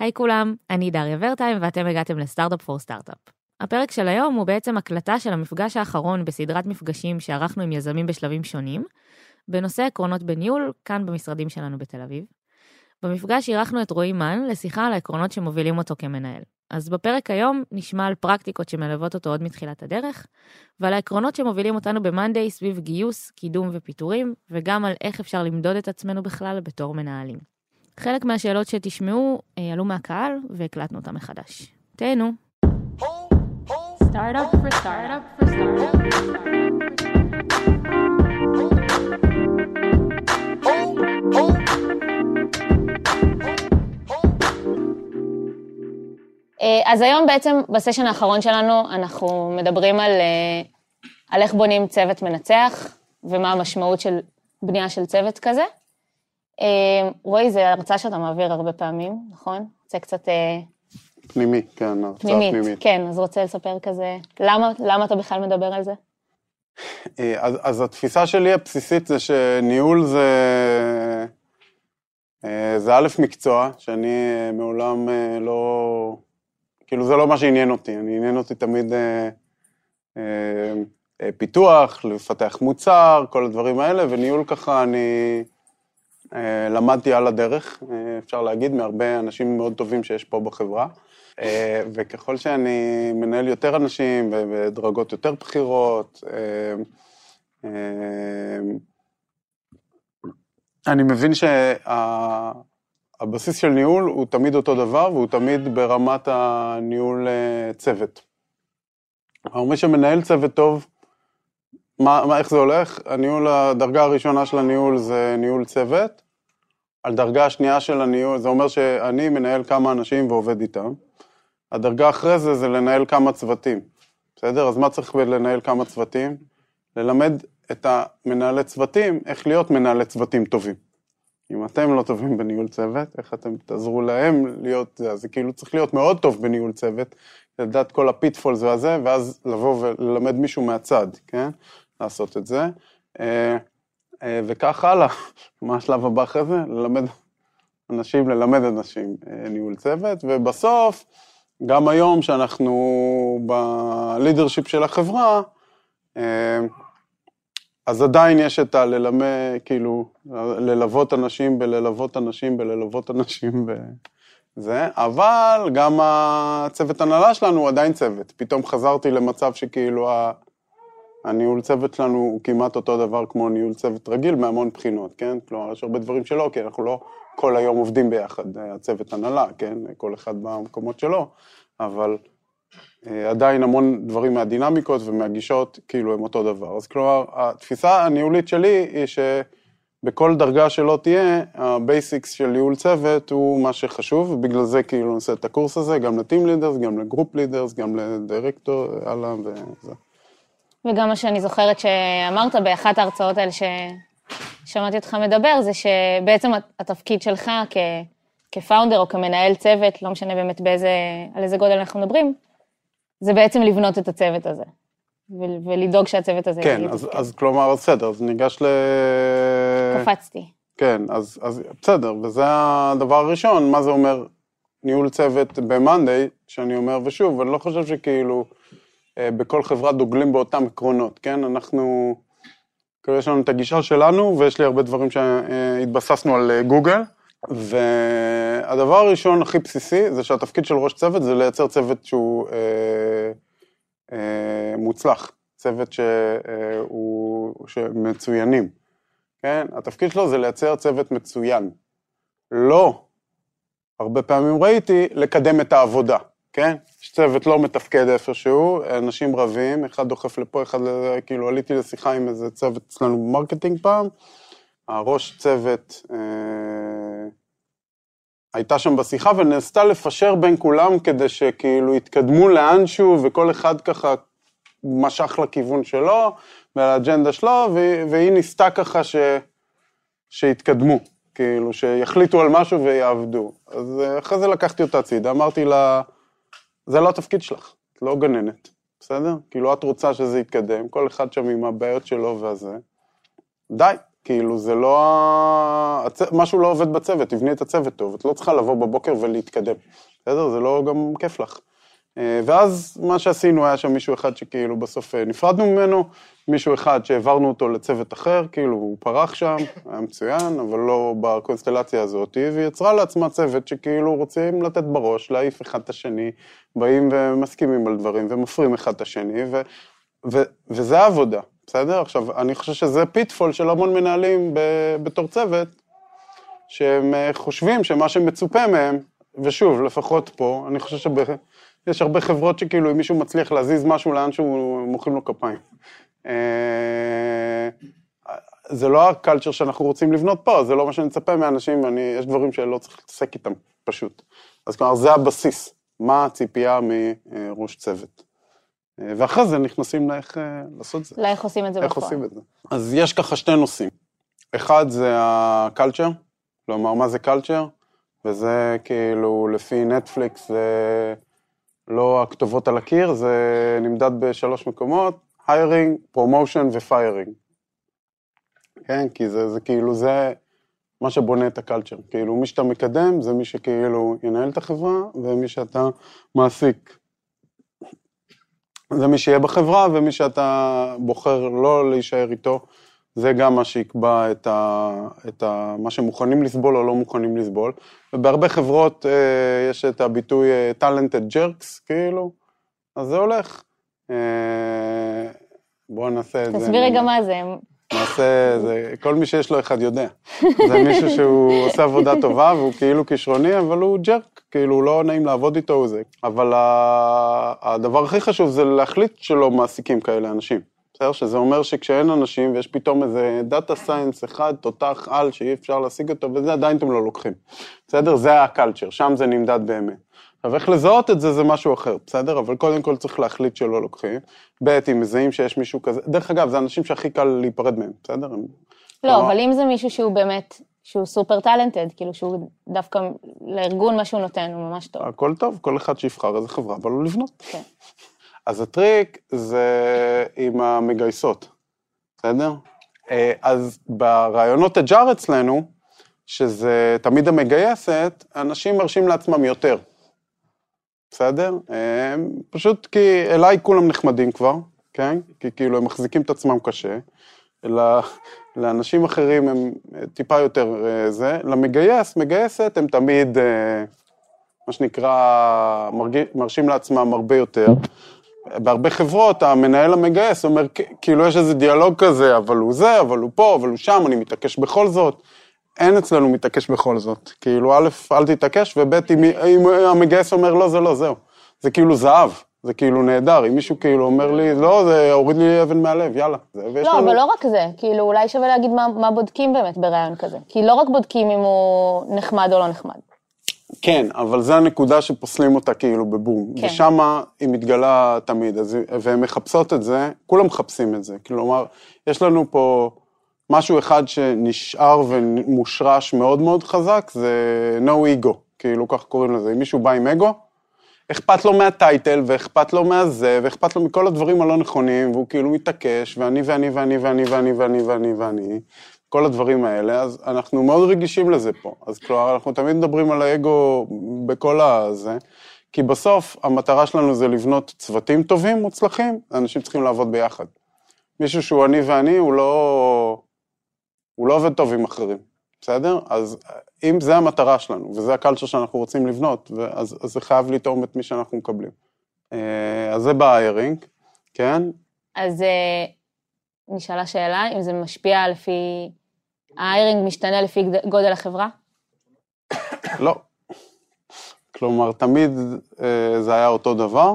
היי כולם, אני דריה ורטיים ואתם הגעתם לסטארט-אפ פור סטארט-אפ. הפרק של היום הוא בעצם הקלטה של המפגש האחרון בסדרת מפגשים שערכנו עם יזמים בשלבים שונים, בנושא עקרונות בניהול, כאן במשרדים שלנו בתל אביב. במפגש אירחנו את רועי מן לשיחה על העקרונות שמובילים אותו כמנהל. אז בפרק היום נשמע על פרקטיקות שמלוות אותו עוד מתחילת הדרך, ועל העקרונות שמובילים אותנו ב-Monday סביב גיוס, קידום ופיטורים, וגם על איך אפשר למדוד את עצמנו בכלל בתור מנהלים. חלק מהשאלות שתשמעו אה, עלו מהקהל והקלטנו אותם מחדש. תהנו. Startup for startup for startup. אה, אז היום בעצם, בסשן האחרון שלנו, אנחנו מדברים על, אה, על איך בונים צוות מנצח, ומה המשמעות של בנייה של צוות כזה. אה, רועי, זו הרצאה שאתה מעביר הרבה פעמים, נכון? זה קצת אה, פנימי, כן, הרצאה פנימית. פנימית. כן, אז רוצה לספר כזה, למה, למה אתה בכלל מדבר על זה? אה, אז, אז התפיסה שלי הבסיסית זה שניהול זה, אה, זה א' מקצוע, שאני אה, מעולם אה, לא, כאילו זה לא מה שעניין אותי, אני עניין אותי תמיד אה, אה, אה, פיתוח, לפתח מוצר, כל הדברים האלה, וניהול ככה אני אה, למדתי על הדרך, אה, אפשר להגיד, מהרבה אנשים מאוד טובים שיש פה בחברה. אה, וככל שאני מנהל יותר אנשים בדרגות יותר בכירות, אה, אה, אני מבין שהבסיס של ניהול הוא תמיד אותו דבר והוא תמיד ברמת הניהול אה, צוות. מי שמנהל צוות טוב, מה, מה, איך זה הולך? הניהול, הדרגה הראשונה של הניהול זה ניהול צוות. על דרגה השנייה של הניהול, זה אומר שאני מנהל כמה אנשים ועובד איתם. הדרגה אחרי זה זה לנהל כמה צוותים, בסדר? אז מה צריך לנהל כמה צוותים? ללמד את המנהלי צוותים איך להיות מנהלי צוותים טובים. אם אתם לא טובים בניהול צוות, איך אתם תעזרו להם להיות זה? זה כאילו צריך להיות מאוד טוב בניהול צוות, לדעת כל ה pitfalls והזה, ואז לבוא וללמד מישהו מהצד, כן? לעשות את זה. אה, אה, וכך הלאה. מה השלב הבא אחרי זה? ללמד אנשים, ללמד אנשים אה, ניהול צוות, ובסוף, גם היום שאנחנו ב leadership של החברה, אז עדיין יש את הללמד, כאילו, ללוות אנשים בללוות אנשים בללוות אנשים בזה, אבל גם הצוות הנהלה שלנו הוא עדיין צוות. פתאום חזרתי למצב שכאילו הניהול צוות שלנו הוא כמעט אותו דבר כמו ניהול צוות רגיל מהמון בחינות, כן? כלומר, יש הרבה דברים שלא, כי אנחנו לא כל היום עובדים ביחד, אה, הצוות הנהלה, כן? כל אחד במקומות שלו, אבל אה, עדיין המון דברים מהדינמיקות ומהגישות, כאילו, הם אותו דבר. אז כלומר, התפיסה הניהולית שלי היא שבכל דרגה שלא תהיה, ה basics של ניהול צוות הוא מה שחשוב, ובגלל זה כאילו נעשה את הקורס הזה, גם ל team leaders, גם ל group leaders, גם לדירקטור, הלאה וזה. וגם מה שאני זוכרת שאמרת באחת ההרצאות האלה ששמעתי אותך מדבר, זה שבעצם התפקיד שלך כ... כפאונדר או כמנהל צוות, לא משנה באמת באיזה, על איזה גודל אנחנו מדברים, זה בעצם לבנות את הצוות הזה, ו- ולדאוג שהצוות הזה כן. אז, אז כלומר, בסדר, אז ניגש ל... קפצתי. כן, אז, אז בסדר, וזה הדבר הראשון, מה זה אומר ניהול צוות ב-Monday, שאני אומר, ושוב, אני לא חושב שכאילו בכל חברה דוגלים באותם עקרונות, כן? אנחנו, כאילו יש לנו את הגישה שלנו, ויש לי הרבה דברים שהתבססנו על אה, גוגל, והדבר הראשון הכי בסיסי זה שהתפקיד של ראש צוות זה לייצר צוות שהוא אה, אה, מוצלח, צוות שהוא, שמצוינים, כן? התפקיד שלו זה לייצר צוות מצוין. לא, הרבה פעמים ראיתי, לקדם את העבודה, כן? יש צוות לא מתפקד איפשהו, אנשים רבים, אחד דוחף לפה, אחד לזה, כאילו עליתי לשיחה עם איזה צוות אצלנו ב marketing פעם, הראש צוות אה, הייתה שם בשיחה וניסתה לפשר בין כולם כדי שכאילו יתקדמו לאנשהו וכל אחד ככה משך לכיוון שלו ולאג'נדה שלו והיא ניסתה ככה ש, שיתקדמו, כאילו שיחליטו על משהו ויעבדו. אז אה, אחרי זה לקחתי אותה הצידה, אמרתי לה, זה לא התפקיד שלך, את לא גננת, בסדר? כאילו את רוצה שזה יתקדם, כל אחד שם עם הבעיות שלו והזה. די, כאילו, זה לא... הצ... משהו לא עובד בצוות, תבני את הצוות טוב. את לא צריכה לבוא בבוקר ולהתקדם. בסדר? זה לא גם כיף לך. אה, ואז מה שעשינו, היה שם מישהו אחד שכאילו בסוף אה, נפרדנו ממנו, מישהו אחד שהעברנו אותו לצוות אחר, כאילו הוא פרח שם, היה מצוין, אבל לא בקונסטלציה הזאת, והיא יצרה לעצמה צוות שכאילו רוצים לתת בראש, להעיף אחד את השני, באים ומסכימים על דברים ומפרים אחד את השני, ו, ו, וזה העבודה, בסדר? עכשיו, אני חושב שזה פיטפול של המון מנהלים ב, בתור צוות, שהם אה, חושבים שמה שמצופה מהם, ושוב, לפחות פה, אני חושב שב... יש הרבה חברות שכאילו, אם מישהו מצליח להזיז משהו לאן שהוא, מוחאים לו כפיים. אה, זה לא הקלצ'ר שאנחנו רוצים לבנות פה, זה לא מה שאני מצפה מאנשים, אני, יש דברים שלא צריך להתעסק איתם, פשוט. אז כלומר, זה הבסיס, מה הציפייה מראש צוות. אה, ואחרי זה נכנסים לאיך אה, לעשות את זה. לאיך עושים את זה איך בפועל. עושים את זה. אז יש ככה שני נושאים. אחד זה ה culture, כלומר, מה זה culture? וזה כאילו, לפי נטפליקס, זה לא הכתובות על הקיר, זה נמדד בשלוש מקומות, hiring, promotion ו firing. כן, כי זה, זה כאילו, זה מה שבונה את הקלצ'ר. כאילו, מי שאתה מקדם זה מי שכאילו ינהל את החברה, ומי שאתה מעסיק. זה מי שיהיה בחברה, ומי שאתה בוחר לא להישאר איתו, זה גם מה שיקבע את, ה, את ה, מה שמוכנים לסבול או לא מוכנים לסבול. ובהרבה חברות אה, יש את הביטוי אה, talented jerks, כאילו, אז זה הולך. אה, בואו נעשה את זה. תסביר רגע מה זה. נעשה, זה, כל מי שיש לו אחד יודע. זה מישהו שהוא עושה עבודה טובה והוא כאילו כישרוני, אבל הוא jerk, כאילו לא נעים לעבוד איתו וזה. אבל ה- הדבר הכי חשוב זה להחליט שלא מעסיקים כאלה אנשים. בסדר? שזה אומר שכשאין אנשים ויש פתאום איזה data scientist אחד, תותח על שאי אפשר להשיג אותו, וזה עדיין אתם לא לוקחים. בסדר? זה ה culture, שם זה נמדד באמת. עכשיו, איך לזהות את זה, זה משהו אחר, בסדר? אבל קודם כל צריך להחליט שלא לוקחים. ב', אם מזהים שיש מישהו כזה, דרך אגב, זה אנשים שהכי קל להיפרד מהם, בסדר? לא, אבל אם זה מישהו שהוא באמת, שהוא סופר טאלנטד, כאילו שהוא דווקא לארגון מה שהוא נותן, הוא ממש טוב. הכל טוב, כל אחד שיבחר איזה חברה בא לו לבנות. כן. אז הטריק זה עם המגייסות, בסדר? אה, אז ברעיונות הג'אר אצלנו, שזה תמיד המגייסת, אנשים מרשים לעצמם יותר. בסדר? אה, פשוט כי אליי כולם נחמדים כבר, כן? כי כאילו הם מחזיקים את עצמם קשה. אלא לאנשים אחרים הם טיפה יותר אה, זה. למגייס, מגייסת, הם תמיד, מה שנקרא, מרשים לעצמם הרבה יותר. בהרבה חברות, המנהל המגייס אומר, "כ- כאילו יש איזה דיאלוג כזה, אבל הוא זה, אבל הוא פה, אבל הוא שם, אני מתעקש בכל זאת. אין אצלנו מתעקש בכל זאת. כאילו, א', אל תתעקש, וב', אם, אם המגייס אומר לא, זה לא, זהו. זה כאילו זהב, זה כאילו נהדר. אם מישהו כאילו אומר לי, לא, זה הוריד לי אבן מהלב, יאללה. זה, לא, לנו- אבל לא רק זה, כאילו אולי שווה להגיד מה, מה בודקים באמת ברעיון כזה. כי לא רק בודקים אם הוא נחמד או לא נחמד. כן, אבל זו הנקודה שפוסלים אותה כאילו בבום. כן. ושמה היא מתגלה תמיד, אז, והן מחפשות את זה, כולם מחפשים את זה. כלומר, יש לנו פה משהו אחד שנשאר ומושרש מאוד מאוד חזק, זה no ego, כאילו כך קוראים לזה. אם מישהו בא עם אגו, אכפת לו מהטייטל, ואכפת לו מהזה, ואכפת לו מכל הדברים הלא נכונים, והוא כאילו מתעקש, ואני ואני ואני ואני ואני ואני ואני ואני, כל הדברים האלה, אז אנחנו מאוד רגישים לזה פה. אז כלומר, אנחנו תמיד מדברים על האגו בכל הזה, כי בסוף המטרה שלנו זה לבנות צוותים טובים, מוצלחים, אנשים צריכים לעבוד ביחד. מישהו שהוא אני ואני, הוא לא, הוא לא עובד טוב עם אחרים, בסדר? אז אם זה המטרה שלנו, וזה הקלצ'ר שאנחנו רוצים לבנות, אז, אז זה חייב לתאום את מי שאנחנו מקבלים. אה, אז זה בהיירינג, כן? אז אה, נשאלה שאלה, אם זה משפיע לפי... ההיירינג משתנה לפי גודל החברה? לא. כלומר, תמיד אה, זה היה אותו דבר.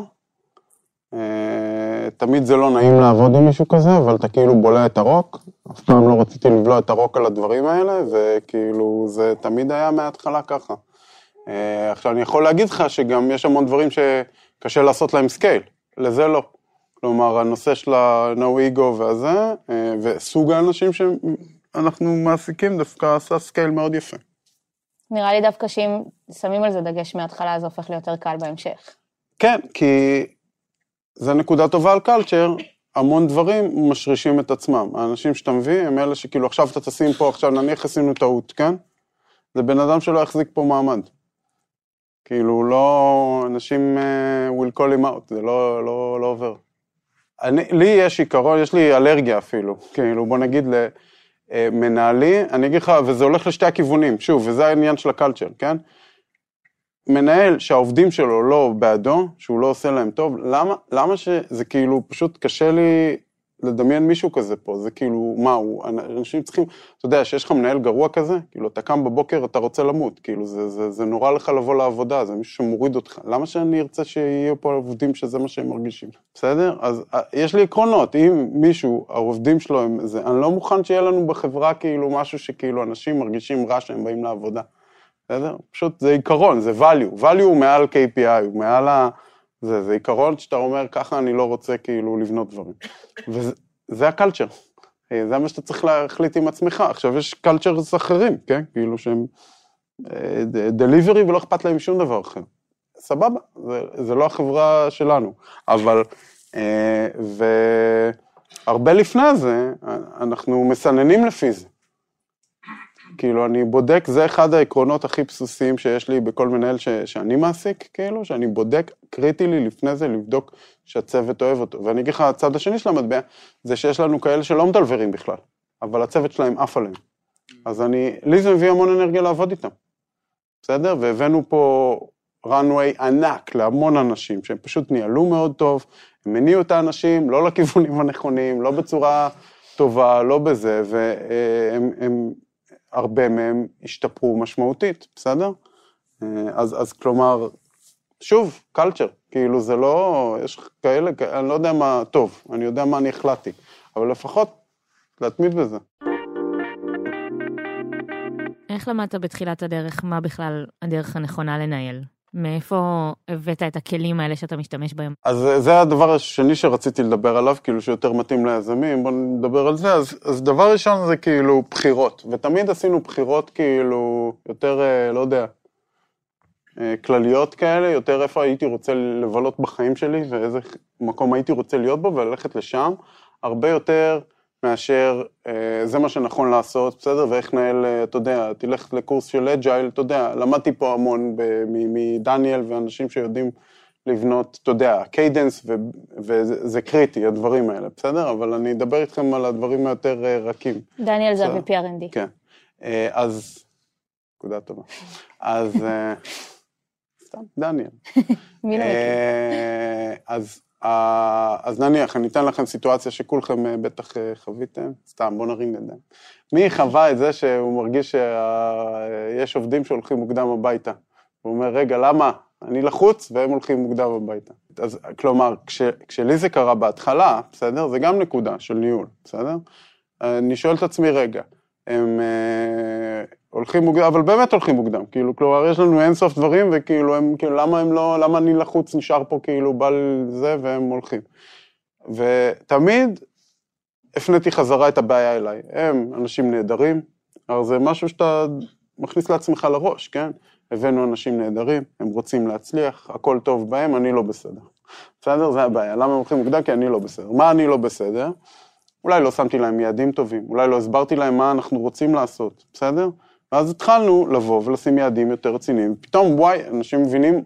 אה, תמיד זה לא נעים לעבוד עם מישהו כזה, אבל אתה כאילו בולע את הרוק. אף פעם לא רציתי לבלוע את הרוק על הדברים האלה, וכאילו, זה תמיד היה מההתחלה ככה. אה, עכשיו, אני יכול להגיד לך שגם יש המון דברים שקשה לעשות להם scale, לזה לא. כלומר, הנושא של ה-No ego והזה, וסוג האנשים שאנחנו מעסיקים דווקא עשה scale מאוד יפה. נראה לי דווקא שאם שמים על זה דגש מההתחלה, זה הופך ליותר קל בהמשך. כן, כי זה נקודה טובה על קלצ'ר, המון דברים משרישים את עצמם. האנשים שאתה מביא הם אלה שכאילו עכשיו אתה תשים פה, עכשיו נניח עשינו טעות, כן? זה בן אדם שלא יחזיק פה מעמד. כאילו לא, אנשים uh, will call him out, זה לא, לא, לא עובר. אני, לי יש עיקרון, יש לי אלרגיה אפילו, כאילו בוא נגיד למנהלי, אני אגיד לך, וזה הולך לשתי הכיוונים, שוב, וזה העניין של הקלצ'ר, כן? מנהל שהעובדים שלו לא בעדו, שהוא לא עושה להם טוב, למה, למה שזה כאילו, פשוט קשה לי לדמיין מישהו כזה פה, זה כאילו, מה הוא, אנשים צריכים, אתה יודע, שיש לך מנהל גרוע כזה, כאילו, אתה קם בבוקר, אתה רוצה למות, כאילו, זה, זה, זה נורא לך לבוא לעבודה, זה מישהו שמוריד אותך, למה שאני ארצה שיהיו פה עובדים שזה מה שהם מרגישים, בסדר? אז אה, יש לי עקרונות, אם מישהו, העובדים שלו הם זה, אני לא מוכן שיהיה לנו בחברה כאילו משהו שכאילו אנשים מרגישים רע שהם באים לעבודה. בסדר? פשוט זה עיקרון, זה value. value הוא מעל KPI, הוא מעל ה... זה, זה עיקרון שאתה אומר, ככה אני לא רוצה כאילו לבנות דברים. וזה הקלצ'ר. אה, זה מה שאתה צריך להחליט עם עצמך. עכשיו, יש קלצ'רס אחרים, כן? כאילו שהם דליברי ולא אכפת להם שום דבר אחר. סבבה, זה, זה לא החברה שלנו. אבל, אה, והרבה לפני זה, אנחנו מסננים לפי זה. כאילו, אני בודק, זה אחד העקרונות הכי בסיסיים שיש לי בכל מנהל ש, שאני מעסיק, כאילו, שאני בודק, קריטי לי לפני זה לבדוק שהצוות אוהב אותו. ואני אגיד לך, הצד השני של המטבע, זה שיש לנו כאלה שלא מדלברים בכלל, אבל הצוות שלהם עף עליהם. אז אני, לי זה מביא המון אנרגיה לעבוד איתם, בסדר? והבאנו פה runway ענק להמון אנשים, שהם פשוט ניהלו מאוד טוב, הם הניעו את האנשים, לא לכיוונים הנכונים, לא בצורה טובה, לא בזה, והם... הם, הרבה מהם השתפרו משמעותית, בסדר? אה, אז, אז כלומר, שוב, קלצ'ר, כאילו זה לא, יש כאלה, אני לא יודע מה טוב, אני יודע מה אני החלטתי, אבל לפחות להתמיד בזה. איך למדת בתחילת הדרך מה בכלל הדרך הנכונה לנהל? מאיפה הבאת את הכלים האלה שאתה משתמש בהם? אז זה הדבר השני שרציתי לדבר עליו, כאילו שיותר מתאים ליזמים, בואו נדבר על זה. אז, אז דבר ראשון זה כאילו בחירות, ותמיד עשינו בחירות כאילו יותר, אה, לא יודע, אה, כלליות כאלה, יותר איפה הייתי רוצה לבלות בחיים שלי ואיזה מקום הייתי רוצה להיות בו וללכת לשם, הרבה יותר מאשר אה, זה מה שנכון לעשות, בסדר? ואיך נהל, אה, אתה יודע, תלך לקורס של אג'ייל, אתה יודע, למדתי פה המון מדניאל ואנשים שיודעים לבנות, אתה יודע, cadence, וזה קריטי, הדברים האלה, בסדר? אבל אני אדבר איתכם על הדברים היותר אה, רכים. דניאל זה ה-VP R&D. כן. אז, נקודה טובה. אז, סתם, דניאל. מי לא מכיר? אז... אז נניח, אני אתן לכם סיטואציה שכולכם אה, בטח אה, חוויתם, סתם, בואו נרים ידיים. מי חווה את זה שהוא מרגיש שיש עובדים שהולכים מוקדם הביתה? הוא אומר, רגע, למה? אני לחוץ והם הולכים מוקדם הביתה. אז כלומר, כש, כשלי זה קרה בהתחלה, בסדר? זה גם נקודה של ניהול, בסדר? אני שואל את עצמי, רגע, הם אה, הולכים מוקדם, אבל באמת הולכים מוקדם, כאילו, כלומר, יש לנו אינסוף דברים, וכאילו, הם, כאילו, למה הם לא, למה אני לחוץ נשאר פה כאילו בא לזה, והם הולכים. ותמיד הפניתי חזרה את הבעיה אליי. הם אנשים נהדרים, אבל זה משהו שאתה מכניס לעצמך לראש, כן? הבאנו אנשים נהדרים, הם רוצים להצליח, הכל טוב בהם, אני לא בסדר. בסדר? זה הבעיה. למה הם הולכים מוקדם? כי אני לא בסדר. מה אני לא בסדר? אולי לא שמתי להם יעדים טובים, אולי לא הסברתי להם מה אנחנו רוצים לעשות, בסדר? ואז התחלנו לבוא ולשים יעדים יותר רציניים, פתאום וואי, אנשים מבינים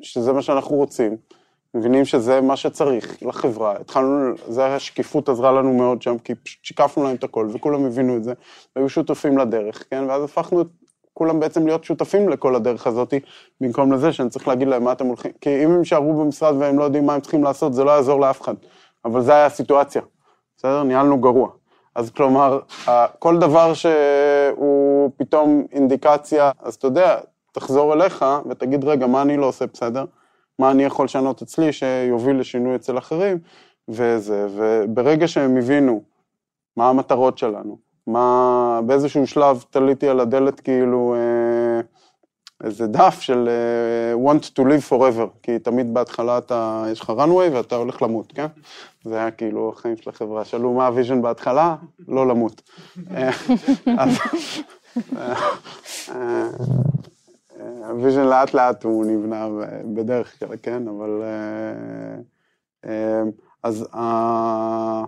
שזה מה שאנחנו רוצים, מבינים שזה מה שצריך לחברה, התחלנו, זה השקיפות עזרה לנו מאוד שם, כי פשוט שיקפנו להם את הכל, וכולם הבינו את זה, והיו שותפים לדרך, כן? ואז הפכנו את כולם בעצם להיות שותפים לכל הדרך הזאת, במקום לזה שאני צריך להגיד להם מה אתם הולכים, כי אם הם יישארו במשרד והם לא יודעים מה הם צריכים לעשות, זה לא יעזור לאף אחד, אבל זה היה הסיטואציה. בסדר? ניהלנו גרוע. אז כלומר, כל דבר שהוא פתאום אינדיקציה, אז אתה יודע, תחזור אליך ותגיד, רגע, מה אני לא עושה בסדר? מה אני יכול לשנות אצלי שיוביל לשינוי אצל אחרים? וזה, וברגע שהם הבינו מה המטרות שלנו, מה, באיזשהו שלב תליתי על הדלת כאילו אה, איזה דף של who wants to live forever, כי תמיד בהתחלה אתה, יש לך runway ואתה הולך למות, כן? זה היה כאילו החיים של החברה. שאלו מה ה vision בהתחלה? לא למות. אה, אה, ה vision לאט לאט הוא נבנה בדרך כלל, כן? אבל... אז, אה,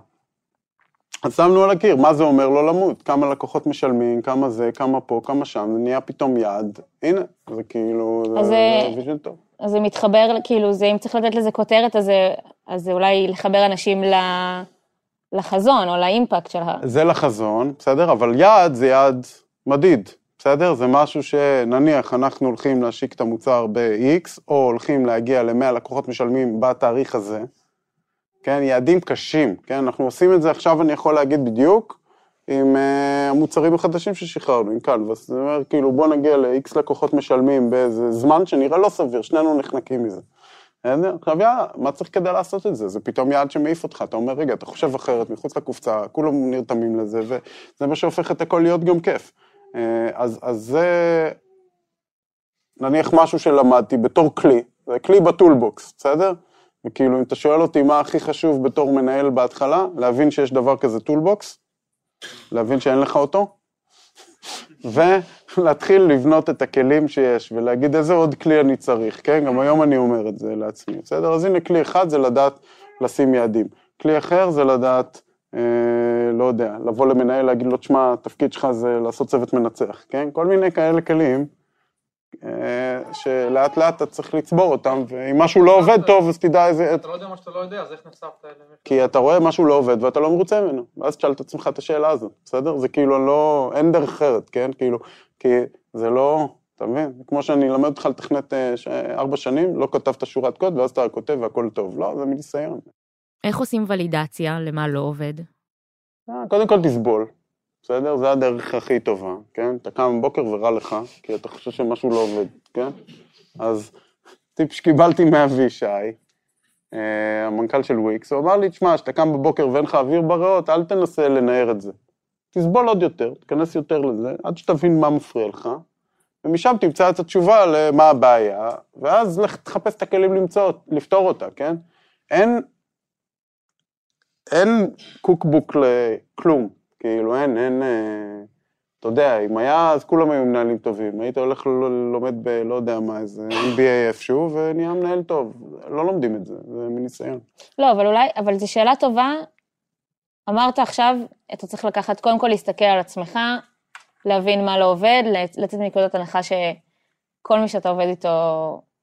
אז שמנו על הקיר, מה זה אומר לא למות? כמה לקוחות משלמים, כמה זה, כמה פה, כמה שם, זה נהיה פתאום יעד, הנה, זה כאילו, זה, זה- זה vision טוב. אז זה מתחבר, כאילו, זה, אם צריך לתת לזה כותרת, אז זה, אז זה אולי לחבר אנשים ל, לחזון או לאימפקט של ה... זה לחזון, בסדר? אבל יעד זה יעד מדיד, בסדר? זה משהו שנניח אנחנו הולכים להשיק את המוצר ב-X, או הולכים להגיע ל-100 לקוחות משלמים בתאריך הזה, כן? יעדים קשים, כן? אנחנו עושים את זה עכשיו, אני יכול להגיד בדיוק, עם uh, המוצרים החדשים ששחררנו, עם קלווס. זה אומר, כאילו, בוא נגיע ל-X לקוחות משלמים באיזה זמן שנראה לא סביר, שנינו נחנקים מזה. עכשיו יאללה, מה צריך כדי לעשות את זה? זה פתאום יעד שמעיף אותך, אתה אומר, רגע, אתה חושב אחרת, מחוץ לקופסה, כולם נרתמים לזה, וזה מה שהופך את הכל להיות גם כיף. אה, אז, אז זה, נניח משהו שלמדתי בתור כלי, זה כלי ב toolbox, בסדר? וכאילו, אם אתה שואל אותי מה הכי חשוב בתור מנהל בהתחלה, להבין שיש דבר כזה toolbox, להבין שאין לך אותו, ולהתחיל לבנות את הכלים שיש, ולהגיד איזה עוד כלי אני צריך, כן? גם היום אני אומר את זה לעצמי, בסדר? אז הנה, כלי אחד זה לדעת לשים יעדים. כלי אחר זה לדעת, אה, לא יודע, לבוא למנהל, להגיד לו, תשמע, התפקיד שלך זה לעשות צוות מנצח, כן? כל מיני כאלה כלים, שלאט לאט אתה צריך לצבור אותם, ואם משהו לא עובד טוב, אז תדע איזה... אתה לא יודע מה שאתה לא יודע, אז איך נחשפת אליהם? כי אתה רואה משהו לא עובד ואתה לא מרוצה ממנו, ואז תשאל את עצמך את השאלה הזאת, בסדר? זה כאילו לא, אין דרך אחרת, כן? כאילו, כי זה לא, אתה מבין? כמו שאני אלמד אותך לתכנת אה, ארבע שנים, לא כתבת שורת קוד, ואז אתה כותב והכל טוב. לא, זה מניסיון. איך עושים ולידציה למה לא עובד? אה, קודם כל תסבול, בסדר? זה הדרך הכי טובה, כן? אתה קם בבוקר ורע לך, כי אתה חושב שמשהו לא עובד, כן? אז טיפ שקיבלתי מאבישי, אה, המנכ"ל של וויקס, הוא אמר לי, תשמע, כשאתה קם בבוקר ואין לך אוויר בריאות, אל תנסה לנער את זה. תסבול עוד יותר, תיכנס יותר לזה, עד שתבין מה מפריע לך, ומשם תמצא את התשובה למה הבעיה, ואז לך תחפש את הכלים למצוא, לפתור אותה, כן? אין, אין קוקבוק לכלום, כאילו אין, אין, אה, אתה יודע, אם היה, אז כולם היו מנהלים טובים, היית הולך ל- לומד ב, לא יודע מה, איזה MBA איפשהו, ונהיה מנהל טוב, לא לומדים את זה, זה מניסיון. לא, אבל אולי, אבל זו שאלה טובה. אמרת עכשיו, אתה צריך לקחת, קודם כל להסתכל על עצמך, להבין מה לא עובד, לצ- לצאת מנקודת הנחה שכל מי שאתה עובד איתו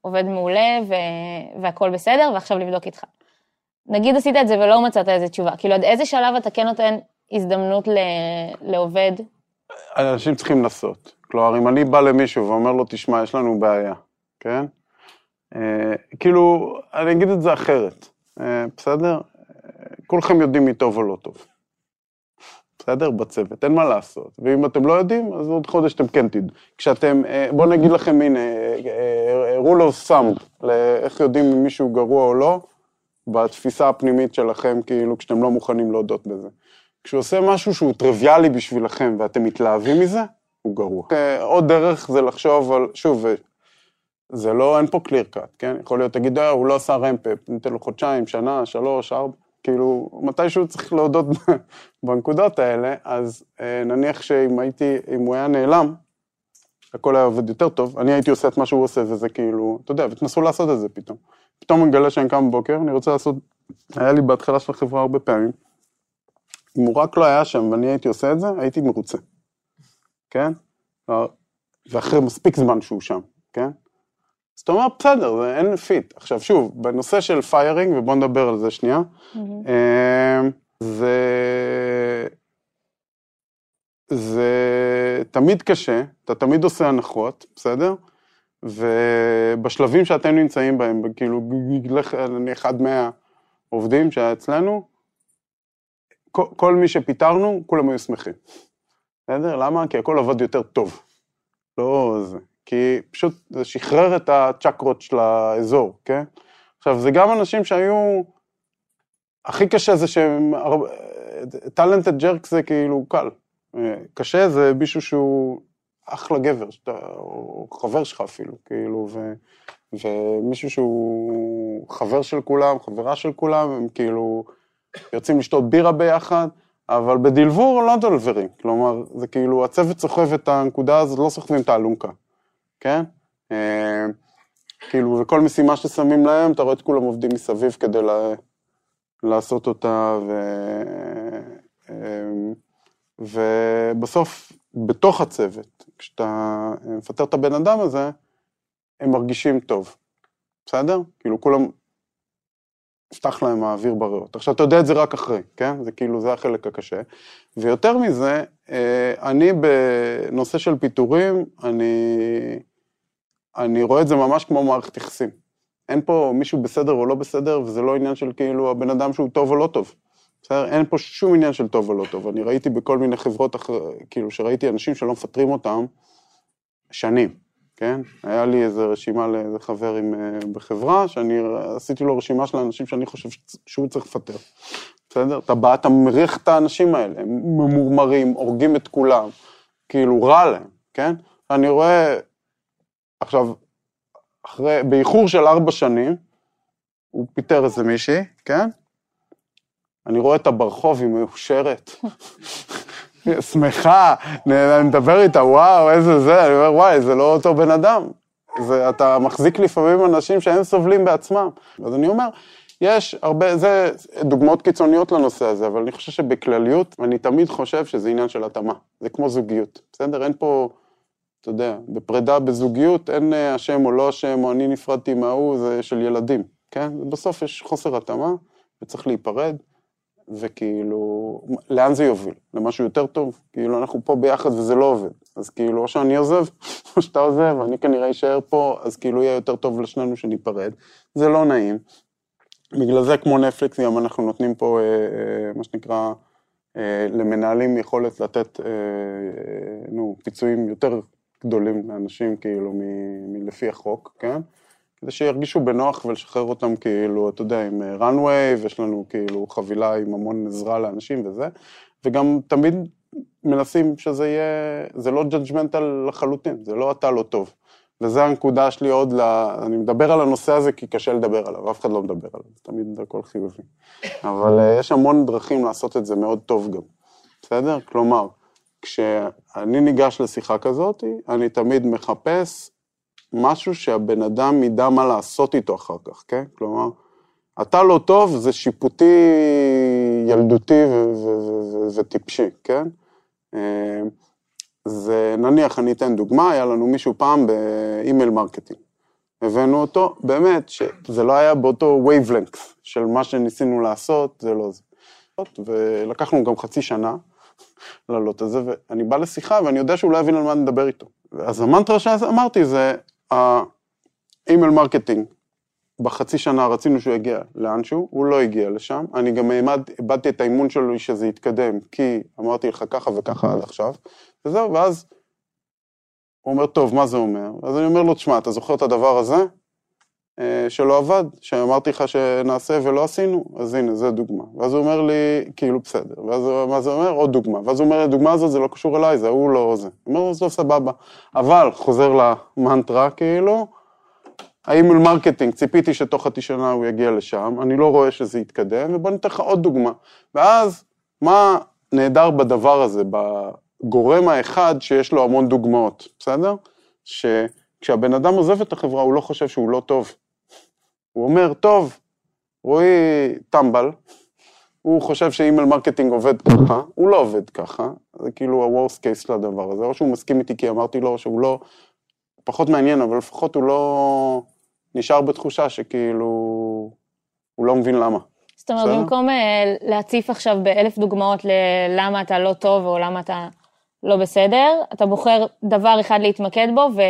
עובד מעולה ו- והכל בסדר, ועכשיו לבדוק איתך. נגיד עשית את זה ולא מצאת איזה תשובה, כאילו עד איזה שלב אתה כן נותן הזדמנות ל- לעובד? אנשים צריכים לנסות. כלומר, אם אני בא למישהו ואומר לו, תשמע, יש לנו בעיה, כן? אה, כאילו, אני אגיד את זה אחרת, אה, בסדר? אה, כולכם יודעים מי טוב או לא טוב. בסדר? בצוות, אין מה לעשות. ואם אתם לא יודעים, אז עוד חודש אתם כן תדעו. כשאתם, אה, בואו נגיד לכם, הנה, אה, rule of thumb, לאיך יודעים אם מישהו גרוע או לא, בתפיסה הפנימית שלכם, כאילו, כשאתם לא מוכנים להודות בזה. כשהוא עושה משהו שהוא טריוויאלי בשבילכם ואתם מתלהבים מזה, הוא גרוע. אה, עוד דרך זה לחשוב על, שוב, אה, זה לא, אין פה קליר קאט, כן? יכול להיות, תגיד, אה, הוא לא עשה רמפאפ, ניתן לו חודשיים, שנה, שלוש, ארבע, כאילו, מתישהו צריך להודות בנקודות האלה, אז נניח שאם הייתי, אם הוא היה נעלם, הכל היה עובד יותר טוב, אני הייתי עושה את מה שהוא עושה, וזה כאילו, אתה יודע, ותנסו לעשות את זה פתאום. פתאום אני מגלה שאני קם בבוקר, אני רוצה לעשות, היה לי בהתחלה של החברה הרבה פעמים, אם הוא רק לא היה שם ואני הייתי עושה את זה, הייתי מרוצה, כן? ואחרי מספיק זמן שהוא שם, כן? אז אתה אומר, בסדר, זה אין fit. עכשיו שוב, בנושא של firing, ובואו נדבר על זה שנייה, אמ, זה... זה תמיד קשה, אתה תמיד עושה הנחות, בסדר? ובשלבים שאתם נמצאים בהם, כאילו, לך נניח עד 100 עובדים שהיה אצלנו, כל, מי שפיטרנו, כולם היו שמחים. בסדר? למה? כי הכל עבד יותר טוב. לא זה. כי פשוט זה שחרר את הצ'קרות של האזור, כן? עכשיו, זה גם אנשים שהיו... הכי קשה זה שהם... טאלנטד ג'רק זה כאילו קל. קשה זה מישהו שהוא אחלה גבר, שאתה, או חבר שלך אפילו, כאילו, ו, ומישהו שהוא חבר של כולם, חברה של כולם, הם כאילו יוצאים לשתות בירה ביחד, אבל בדלבור לא דלברים, כלומר, זה כאילו, הצוות סוחב את הנקודה הזאת, לא סוחבים את האלונקה, כן? אה, כאילו, וכל משימה ששמים להם, אתה רואה את כולם עובדים מסביב כדי לה, לעשות אותה, ו... אמ, ובסוף, בתוך הצוות, כשאתה מפטר את הבן אדם הזה, הם מרגישים טוב, בסדר? כאילו כולם, נפתח להם האוויר בריאות. עכשיו, אתה יודע את זה רק אחרי, כן? זה כאילו, זה החלק הקשה. ויותר מזה, אה, אני בנושא של פיטורים, אני, אני רואה את זה ממש כמו מערכת יחסים. אין פה מישהו בסדר או לא בסדר, וזה לא עניין של כאילו הבן אדם שהוא טוב או לא טוב. בסדר? אין פה שום עניין של טוב או לא טוב. אני ראיתי בכל מיני חברות, אחר, כאילו, שראיתי אנשים שלא מפטרים אותם שנים, כן? היה לי איזו רשימה לאיזה חבר עם, אה, בחברה, שאני עשיתי לו רשימה של האנשים שאני חושב שהוא צריך לפטר. בסדר? אתה בא, אתה מריח את האנשים האלה, הם ממורמרים, הורגים את כולם, כאילו, רע להם, כן? אני רואה, עכשיו, אחרי, באיחור של ארבע שנים, הוא פיטר איזה מישהי, כן? אני רואה אותה ברחוב, היא מאושרת, שמחה, אני מדבר איתה, וואו, איזה זה, אני אומר, וואי, זה לא אותו בן אדם. זה, אתה מחזיק לפעמים אנשים שהם סובלים בעצמם. אז אני אומר, יש הרבה, זה דוגמאות קיצוניות לנושא הזה, אבל אני חושב שבכלליות, אני תמיד חושב שזה עניין של התאמה. זה כמו זוגיות, בסדר? אין פה, אתה יודע, בפרידה בזוגיות, אין אה, אשם או לא אשם, או אני נפרדתי מההוא, זה של ילדים, כן? בסוף יש חוסר התאמה, וצריך להיפרד. וכאילו, לאן זה יוביל? למשהו יותר טוב? כאילו, אנחנו פה ביחד וזה לא עובד. אז כאילו, או שאני עוזב, או שאתה עוזב, אני כנראה אשאר פה, אז כאילו יהיה יותר טוב לשנינו שניפרד. זה לא נעים. בגלל זה, כמו נטפליקס, גם אנחנו נותנים פה, אה, אה, מה שנקרא, אה, למנהלים יכולת לתת, אה, אה, נו, פיצויים יותר גדולים לאנשים, כאילו, מלפי החוק, כן? כדי שירגישו בנוח ולשחרר אותם כאילו, אתה יודע, עם runway, ויש לנו כאילו חבילה עם המון עזרה לאנשים וזה, וגם תמיד מנסים שזה יהיה, זה לא judgmental לחלוטין, זה לא אתה לא טוב. וזו הנקודה שלי עוד, לה, אני מדבר על הנושא הזה כי קשה לדבר עליו, אף אחד לא מדבר עליו, זה תמיד הכל חיובי. אבל uh, יש המון דרכים לעשות את זה מאוד טוב גם, בסדר? כלומר, כשאני ניגש לשיחה כזאת, אני תמיד מחפש משהו שהבן אדם ידע מה לעשות איתו אחר כך, כן? כלומר, אתה לא טוב, זה שיפוטי ילדותי וטיפשי, כן? אה, זה, נניח, אני אתן דוגמה, היה לנו מישהו פעם ב email marketing. הבאנו אותו, באמת, שזה לא היה באותו wavelength של מה שניסינו לעשות, זה לא זה. ולקחנו גם חצי שנה לעלות את זה, ואני בא לשיחה ואני יודע שהוא לא יבין על מה אני מדבר איתו. אז המנטרה שאמרתי זה, ה email marketing, בחצי שנה רצינו שהוא יגיע לאנשהו, הוא לא הגיע לשם, אני גם איבדתי את האימון שלו שזה יתקדם, כי אמרתי לך ככה וככה עד עכשיו, וזהו, ואז הוא אומר, טוב, מה זה אומר? אז אני אומר לו, תשמע, אתה זוכר את הדבר הזה? אה, שלא עבד, שאמרתי לך שנעשה ולא עשינו, אז הנה, זו דוגמה. ואז הוא אומר לי, כאילו, בסדר. ואז מה זה אומר? עוד דוגמה. ואז הוא אומר, הדוגמה הזאת זה לא קשור אליי, זה הוא לא זה. הוא אומר, טוב, סבבה. אבל, חוזר למנטרה, כאילו, ה email marketing, ציפיתי שתוך חצי שנה הוא יגיע לשם, אני לא רואה שזה יתקדם, ובוא ניתן לך עוד דוגמה. ואז, מה נהדר בדבר הזה, בגורם האחד שיש לו המון דוגמאות, בסדר? שכשהבן אדם עוזב את החברה, הוא לא חושב שהוא לא טוב. הוא אומר, טוב, רועי טמבל, הוא חושב ש email marketing עובד ככה, הוא לא עובד ככה, זה כאילו ה-worst case של הדבר הזה, או שהוא מסכים איתי כי אמרתי לו שהוא לא, פחות מעניין, אבל לפחות הוא לא נשאר בתחושה שכאילו, הוא לא מבין למה. זאת אומרת, במקום אה, להציף עכשיו באלף דוגמאות ללמה אתה לא טוב או למה אתה לא בסדר, אתה בוחר דבר אחד להתמקד בו ו...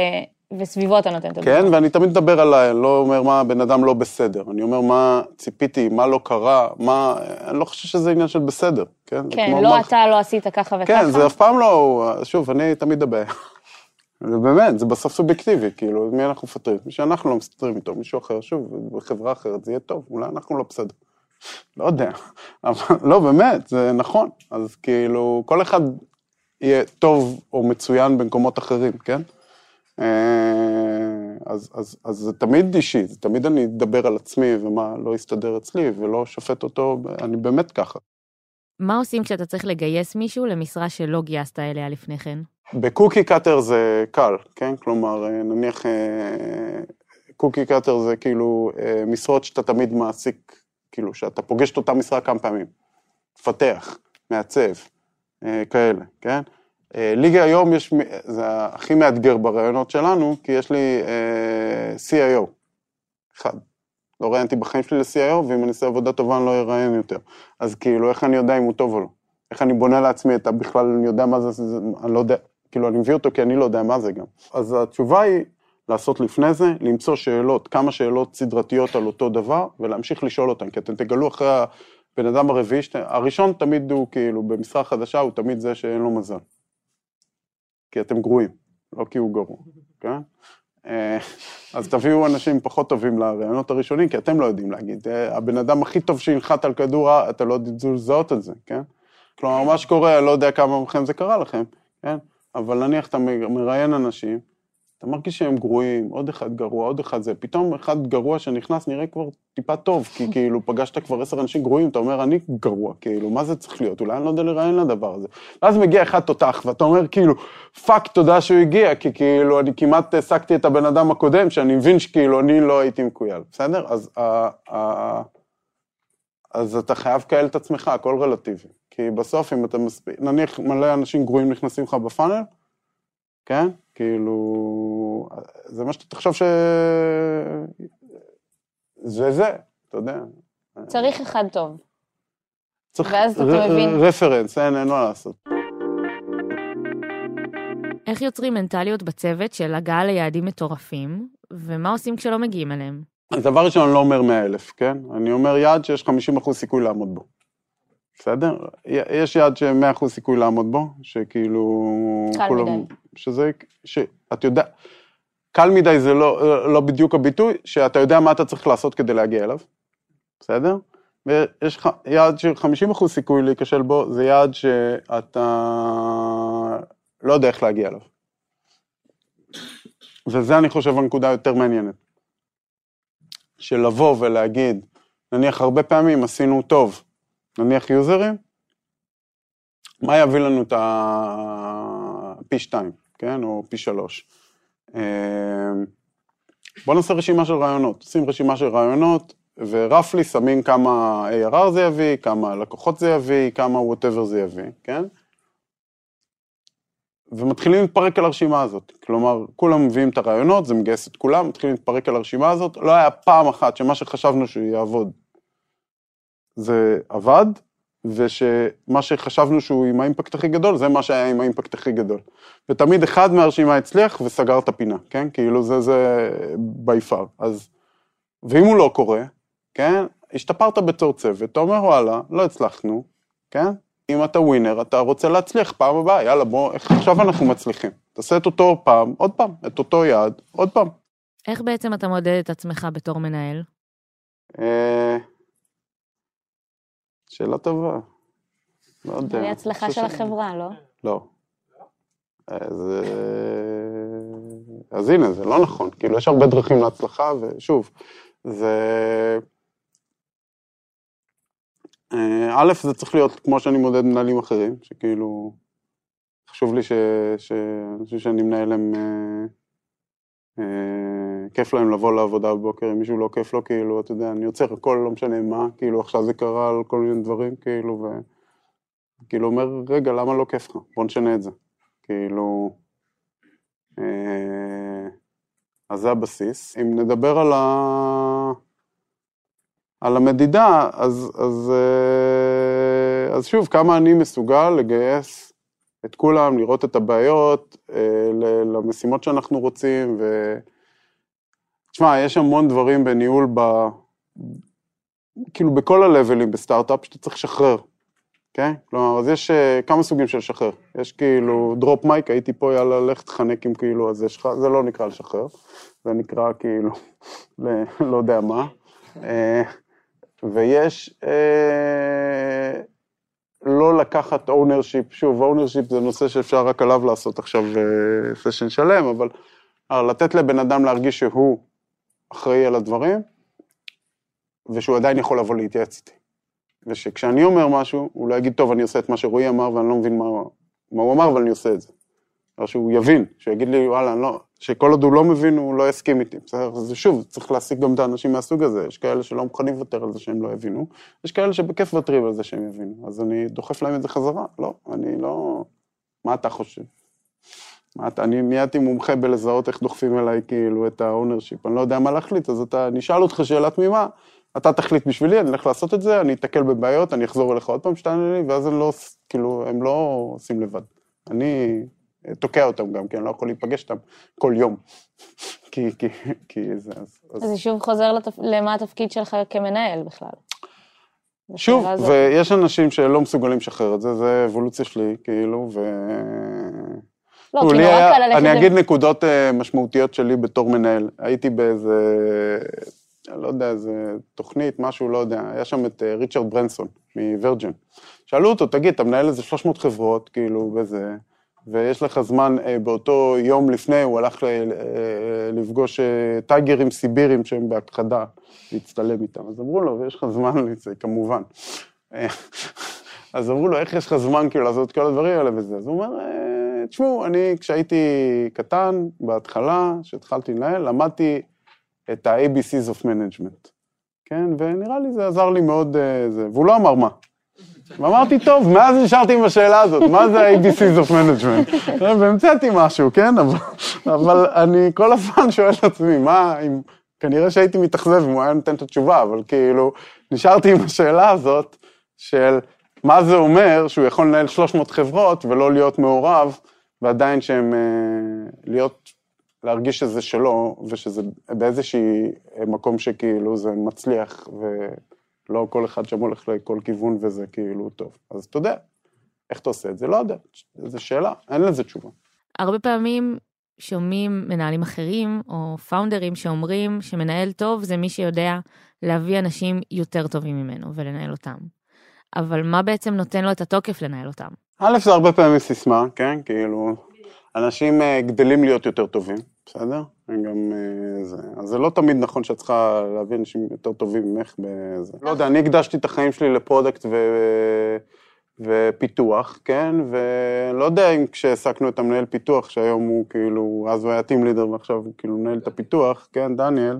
וסביבו אתה נותן את הדוגמה. כן, ואני תמיד מדבר עליי, אני לא אומר מה הבן אדם לא בסדר, אני אומר מה ציפיתי, מה לא קרה, מה, אני לא חושב שזה עניין של בסדר, כן? כן, לא מה... אתה לא עשית ככה וככה. כן, זה אף פעם לא, שוב, אני תמיד הבעיה. זה באמת, זה בסוף סובייקטיבי, כאילו, מי אנחנו מפטרים? מי שאנחנו לא מסתדרים איתו, מישהו אחר, שוב, בחברה אחרת זה יהיה טוב, אולי אנחנו לא בסדר. לא יודע, אבל לא, באמת, זה נכון. אז כאילו, כל אחד יהיה טוב או מצוין במקומות אחרים, כן? אה, אז, אז, אז זה תמיד אישי, זה תמיד אני אדבר על עצמי ומה לא יסתדר אצלי ולא שופט אותו, אני באמת ככה. מה עושים כשאתה צריך לגייס מישהו למשרה שלא גייסת אליה לפני כן? בקוקי קאטר זה קל, כן? כלומר, אה, נניח קוקי קאטר זה כאילו משרות שאתה תמיד מעסיק כאילו, שאתה פוגש את אותה משרה כמה פעמים. מפתח, מעצב, אה, כאלה, כן? אה, לי היום יש, זה הכי מאתגר ברעיונות שלנו, כי יש לי אה, CIO, אחד. לא ראיינתי בחיים שלי ל-CIO, ואם אני אעשה עבודה טובה אני לא אראיין יותר. אז כאילו, איך אני יודע אם הוא טוב או לא? איך אני בונה לעצמי את ה... בכלל, אני יודע מה זה, זה, אני לא יודע, כאילו, אני מביא אותו כי אני לא יודע מה זה גם. אז התשובה היא לעשות לפני זה, למצוא שאלות, כמה שאלות סדרתיות על אותו דבר, ולהמשיך לשאול אותן, כי אתם תגלו אחרי הבן אדם הרביעי. הראשון תמיד הוא כאילו, במשרה חדשה הוא תמיד זה שאין לו מזל. כי אתם גרועים, לא כי הוא גרוע, כן? אה, אז תביאו אנשים פחות טובים לרעיונות הראשונים, כי אתם לא יודעים להגיד. אה, הבן אדם הכי טוב שינחת על כדור, אתה לא תדעו לזהות את זה, כן? כלומר, מה שקורה, אני לא יודע כמה מכם זה קרה לכם, כן? אבל נניח אתה מראיין אנשים, אתה מרגיש שהם גרועים, עוד אחד גרוע, עוד אחד זה, פתאום אחד גרוע שנכנס נראה כבר טיפה טוב, כי כאילו פגשת כבר עשר אנשים גרועים, אתה אומר, אני גרוע, כאילו, מה זה צריך להיות? אולי אני לא יודע לראיין לדבר הזה. ואז מגיע אחד תותח, ואתה אומר, כאילו, fuck, תודה שהוא הגיע, כי כאילו, אני כמעט העסקתי את הבן אדם הקודם, שאני מבין שכאילו, אני לא הייתי מכויל, בסדר? אז, ה, ה, אז אתה חייב לקהל את עצמך, הכל רלטיבי. כי בסוף, אם אתה מספיק, נניח מלא אנשים גרועים נכנסים לך בפאנל, כן? כאילו, זה מה שאתה תחשוב ש... זה זה, אתה יודע. צריך אחד טוב. צריך ואז אתה ר- מבין. רפרנס, אין, אין מה לעשות. איך יוצרים מנטליות בצוות של הגעה ליעדים מטורפים, ומה עושים כשלא מגיעים אליהם? אז דבר ראשון, אני לא אומר 100 אלף, כן? אני אומר יעד שיש 50 אחוז סיכוי לעמוד בו. בסדר? יש יעד ש-100 אחוז סיכוי לעמוד בו, שכאילו... קל כולם- מדי. שזה, שאת יודע, קל מדי זה לא, לא בדיוק הביטוי, שאתה יודע מה אתה צריך לעשות כדי להגיע אליו, בסדר? ויש לך יעד של 50 אחוז סיכוי להיכשל בו, זה יעד שאתה לא יודע איך להגיע אליו. וזה אני חושב הנקודה היותר מעניינת. של לבוא ולהגיד, נניח הרבה פעמים עשינו טוב, נניח יוזרים, מה יביא לנו את הפי שתיים, כן, או פי שלוש. בואו נעשה רשימה של רעיונות, עושים רשימה של רעיונות, ורפלי שמים כמה ARR זה יביא, כמה לקוחות זה יביא, כמה whatever זה יביא, כן? ומתחילים להתפרק על הרשימה הזאת. כלומר, כולם מביאים את הרעיונות, זה מגייס את כולם, מתחילים להתפרק על הרשימה הזאת. לא היה פעם אחת שמה שחשבנו שהוא יעבוד, זה עבד, ושמה שחשבנו שהוא עם האימפקט הכי גדול, זה מה שהיה עם האימפקט הכי גדול. ותמיד אחד מהרשימה הצליח וסגר את הפינה, כן? כאילו זה, זה by far. אז, ואם הוא לא קורה, כן? השתפרת בתור צוות, אתה אומר וואלה, לא הצלחנו, כן? אם אתה ווינר, אתה רוצה להצליח פעם הבאה, יאללה בוא, איך עכשיו אנחנו מצליחים? תעשה את אותו פעם, עוד פעם, את אותו יעד, עוד פעם. איך בעצם אתה מודד את עצמך בתור מנהל? אה, שאלה טובה. לא יודע. זה הצלחה של החברה, לא? לא. אז, אה, אז הנה, זה לא נכון. כאילו, יש הרבה דרכים להצלחה, ושוב, זה... אה, א', זה צריך להיות כמו שאני מודד מנהלים אחרים, שכאילו, חשוב לי ש... שאני מנהל הם... אה, כיף להם לבוא לעבודה בבוקר, אם מישהו לא כיף לו, כאילו, אתה יודע, אני עוצר הכל, לא משנה מה, כאילו, עכשיו זה קרה על כל מיני דברים, כאילו, ו... כאילו, אומר, רגע, למה לא כיף לך? בוא נשנה את זה. כאילו... אה, אז זה הבסיס. אם נדבר על, ה... על המדידה, אז, אז, אה, אז שוב, כמה אני מסוגל לגייס את כולם, לראות את הבעיות, אה, למשימות שאנחנו רוצים, ו... תשמע, יש המון דברים בניהול ב... כאילו בכל הלבלים בסטארט-אפ שאתה צריך לשחרר, כן? כלומר, אז יש אה, כמה סוגים של לשחרר. יש כאילו drop mic, הייתי פה, יאללה, לך תחנק עם כאילו הזה שלך, זה לא נקרא לשחרר, זה נקרא כאילו, ל- לא יודע מה. אה, ויש אה, לא לקחת ownership, שוב, ownership זה נושא שאפשר רק עליו לעשות עכשיו סשן שלם, אבל אבל לתת לבן אדם להרגיש שהוא אחראי על הדברים, ושהוא עדיין יכול לבוא להתייעץ איתי. ושכשאני אומר משהו, הוא לא יגיד, טוב, אני עושה את מה שרועי אמר ואני לא מבין מה, מה הוא אמר, אבל אני עושה את זה. או שהוא יבין, שהוא יגיד לי, וואלה, לא, שכל עוד הוא לא מבין, הוא לא יסכים איתי, בסדר? אז שוב, צריך להשיג גם את האנשים מהסוג הזה, יש כאלה שלא מוכנים לוותר על זה שהם לא יבינו, יש כאלה שבכיף מוותרים על זה שהם יבינו, אז אני דוחף להם את זה חזרה, לא, אני לא... מה אתה חושב? מה אתה, אני נהייתי מומחה בלזהות איך דוחפים אליי כאילו את ה ownership, אני לא יודע מה להחליט, אז אתה, אני אשאל אותך שאלה תמימה, אתה תחליט בשבילי, אני אלך לעשות את זה, אני אתקל בבעיות, אני אחזור אליך עוד פעם שתענה לי, ואז הם לא, כאילו, הם לא עושים לבד. אני תוקע אותם גם, כי אני לא יכול להיפגש איתם כל יום. כי, כי, כי זה, אז, אז אז זה שוב חוזר לתפ... למה התפקיד שלך כמנהל בכלל. שוב, הזאת. ויש אנשים שלא מסוגלים לשחרר את זה, זה אבולוציה שלי, כאילו, ו... לא, נורא היה- קל ללכת... אני אגיד נקודות אה, משמעותיות שלי בתור מנהל. הייתי באיזה, לא יודע, איזה תוכנית, משהו, לא יודע, היה שם את אה, ריצ'רד ברנסון מווירג'ן. שאלו אותו, תגיד, אתה מנהל איזה 300 חברות, כאילו, וזה, ויש לך זמן, אה, באותו יום לפני, הוא הלך ל- אה, לפגוש אה, טייגרים סיבירים שהם בהכחדה, להצטלם איתם. אז אמרו לו, ויש לך זמן לזה, כמובן. אה, אז אמרו לו, איך יש לך זמן כאילו לעשות כל הדברים האלה וזה? אז הוא אומר, "אה, תשמעו, אני כשהייתי קטן, בהתחלה, כשהתחלתי לנהל, למדתי את ה-ABCs of Management, כן? ונראה לי זה עזר לי מאוד, אה, זה, והוא לא אמר מה. ואמרתי, טוב, מאז נשארתי עם השאלה הזאת, מה זה ה-ABCs of Management? והמצאתי משהו, כן? אבל, אבל אני כל הזמן שואל את עצמי, מה, אם... כנראה שהייתי מתאכזב אם הוא היה נותן את התשובה, אבל כאילו, נשארתי עם השאלה הזאת של מה זה אומר שהוא יכול לנהל 300 חברות ולא להיות מעורב, ועדיין שהם, אה, להיות, להרגיש שזה שלו, ושזה באיזשהי מקום שכאילו זה מצליח, ולא כל אחד שם הולך לכל כיוון וזה כאילו טוב. אז אתה יודע, איך אתה עושה את זה? לא יודע, זו שאלה, אין לזה תשובה. הרבה פעמים שומעים מנהלים אחרים, או פאונדרים שאומרים שמנהל טוב זה מי שיודע להביא אנשים יותר טובים ממנו ולנהל אותם. אבל מה בעצם נותן לו את התוקף לנהל אותם? א', זה הרבה פעמים סיסמה, כן? כאילו, אנשים אה, גדלים להיות יותר טובים, בסדר? גם אה, זה. אז זה לא תמיד נכון שאת צריכה להביא אנשים יותר טובים ממך בזה. לא יודע, אני הקדשתי את החיים שלי ל product ו... ופיתוח, כן? ולא יודע אם כשהעסקנו את המנהל פיתוח, שהיום הוא כאילו, אז הוא היה team leader ועכשיו הוא כאילו מנהל את הפיתוח, כן, דניאל,